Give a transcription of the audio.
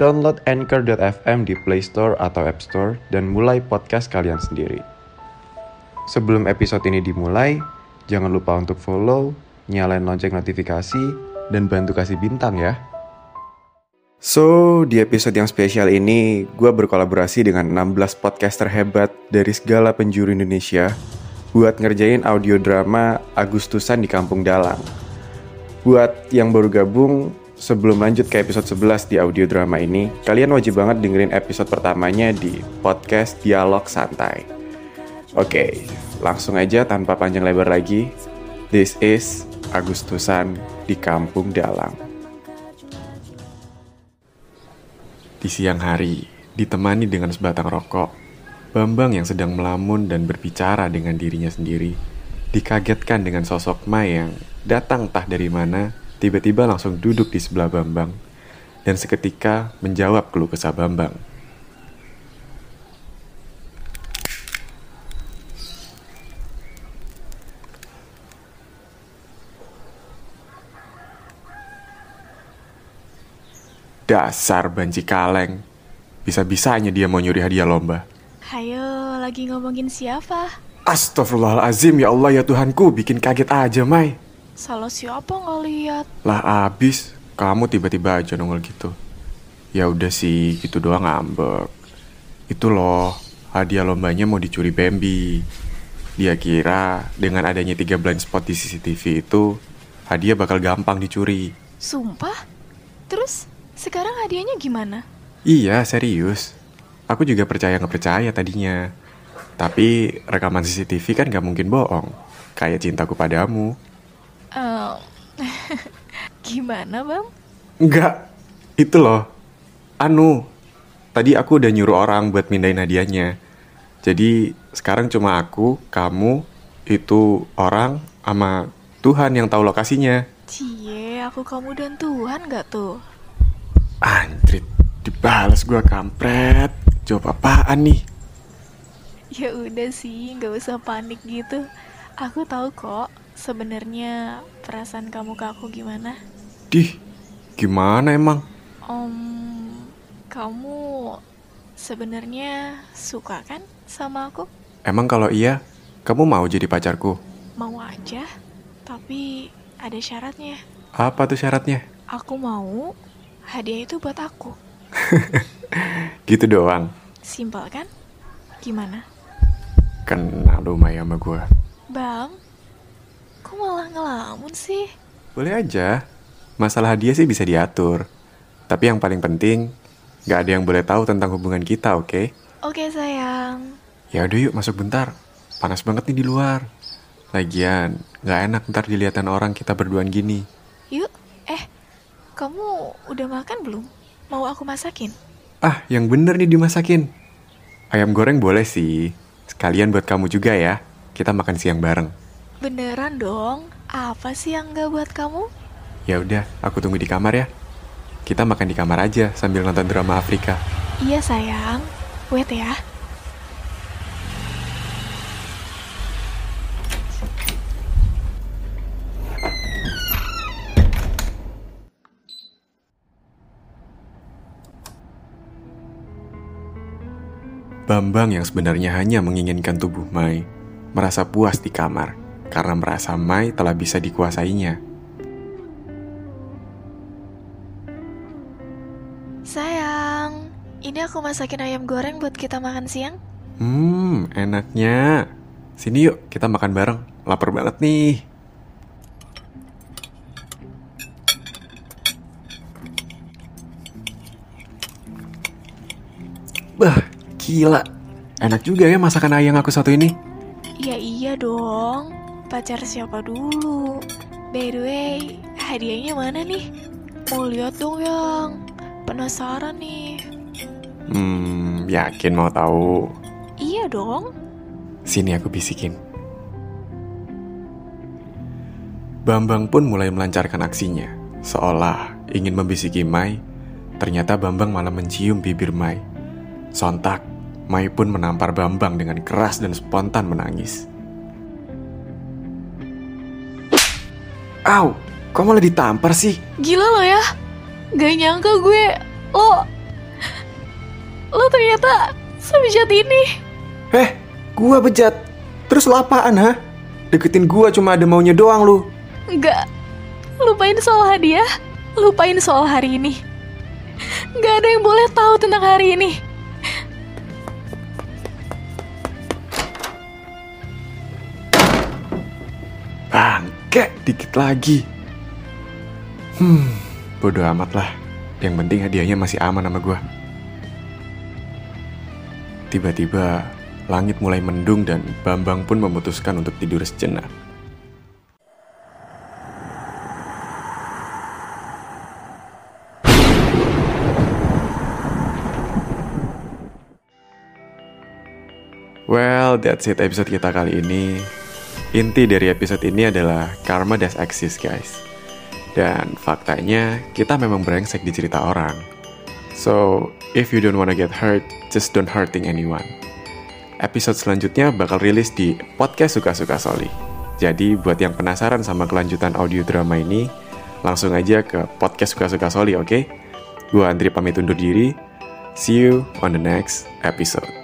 download Anchor.fm di Play Store atau App Store dan mulai podcast kalian sendiri. Sebelum episode ini dimulai, jangan lupa untuk follow, nyalain lonceng notifikasi, dan bantu kasih bintang ya. So, di episode yang spesial ini, gue berkolaborasi dengan 16 podcaster hebat dari segala penjuru Indonesia buat ngerjain audio drama Agustusan di Kampung Dalang. Buat yang baru gabung, sebelum lanjut ke episode 11 di audio drama ini, kalian wajib banget dengerin episode pertamanya di podcast Dialog Santai. Oke, langsung aja tanpa panjang lebar lagi. This is Agustusan di Kampung Dalang. Di siang hari, ditemani dengan sebatang rokok, Bambang yang sedang melamun dan berbicara dengan dirinya sendiri, dikagetkan dengan sosok Mai yang datang tah dari mana, tiba-tiba langsung duduk di sebelah Bambang, dan seketika menjawab keluh kesah Bambang. Dasar banci kaleng. Bisa-bisanya dia mau nyuri hadiah lomba. Hayo, lagi ngomongin siapa? Astagfirullahalazim ya Allah ya Tuhanku, bikin kaget aja, Mai. Salah siapa ngeliat? Lah abis, kamu tiba-tiba aja nongol gitu. Ya udah sih, gitu doang ngambek. Itu loh, hadiah lombanya mau dicuri Bambi. Dia kira dengan adanya tiga blind spot di CCTV itu, hadiah bakal gampang dicuri. Sumpah? Terus, sekarang hadiahnya gimana? Iya, serius. Aku juga percaya nggak percaya tadinya. Tapi rekaman CCTV kan gak mungkin bohong. Kayak cintaku padamu. Eh, gimana, Bang? Enggak, itu loh. Anu, tadi aku udah nyuruh orang buat mindahin hadiahnya. Jadi sekarang cuma aku, kamu, itu orang, sama Tuhan yang tahu lokasinya. Cie, aku kamu dan Tuhan gak tuh? Anjrit, dibalas gua kampret. Jawab apaan nih? Ya udah sih, gak usah panik gitu. Aku tahu kok sebenarnya perasaan kamu ke aku gimana. Dih, gimana emang? Om, kamu sebenarnya suka kan sama aku? Emang kalau iya, kamu mau jadi pacarku? Mau aja, tapi ada syaratnya. Apa tuh syaratnya? Aku mau hadiah itu buat aku. Gitu doang. Simpel kan? Gimana? Kenal lu Maya sama gue. Bang, kok malah ngelamun sih? Boleh aja. Masalah hadiah sih bisa diatur. Tapi yang paling penting, gak ada yang boleh tahu tentang hubungan kita, oke? Oke sayang. Ya udah yuk masuk bentar. Panas banget nih di luar. Lagian, gak enak ntar dilihatin orang kita berduaan gini. Yuk, eh, kamu udah makan belum? Mau aku masakin? Ah, yang bener nih dimasakin. Ayam goreng boleh sih. Sekalian buat kamu juga ya. Kita makan siang bareng. Beneran dong? Apa sih yang gak buat kamu? Ya udah, aku tunggu di kamar ya. Kita makan di kamar aja sambil nonton drama Afrika. Iya sayang. Wait ya. Bambang yang sebenarnya hanya menginginkan tubuh Mai, merasa puas di kamar karena merasa Mai telah bisa dikuasainya. Sayang, ini aku masakin ayam goreng buat kita makan siang. Hmm, enaknya. Sini yuk, kita makan bareng. Lapar banget nih. Bah, gila. Enak juga ya masakan ayam aku satu ini. Ya iya dong. Pacar siapa dulu? By the way, hadiahnya mana nih? Mau lihat dong yang. Penasaran nih. Hmm, yakin mau tahu. Iya dong. Sini aku bisikin. Bambang pun mulai melancarkan aksinya, seolah ingin membisiki Mai. Ternyata Bambang malah mencium bibir Mai. Sontak, Mai pun menampar Bambang dengan keras dan spontan menangis. Au, kok malah ditampar sih? Gila lo ya. Gak nyangka gue. Lo... Lo ternyata sebejat ini. Eh, gua bejat. Terus lo apaan, ha? Deketin gua cuma ada maunya doang lu. Enggak. Lupain soal hadiah. Lupain soal hari ini. Gak ada yang boleh tahu tentang hari ini. Bangke, dikit lagi. Hmm, bodo amat lah. Yang penting hadiahnya masih aman sama gua. Tiba-tiba, langit mulai mendung dan Bambang pun memutuskan untuk tidur sejenak. Well, that's it episode kita kali ini. Inti dari episode ini adalah karma does exist, guys. Dan faktanya, kita memang brengsek di cerita orang. So, if you don't wanna get hurt, just don't hurting anyone. Episode selanjutnya bakal rilis di podcast Suka-Suka Soli. Jadi, buat yang penasaran sama kelanjutan audio drama ini, langsung aja ke podcast Suka-Suka Soli, oke? Gua Andri pamit undur diri. See you on the next episode.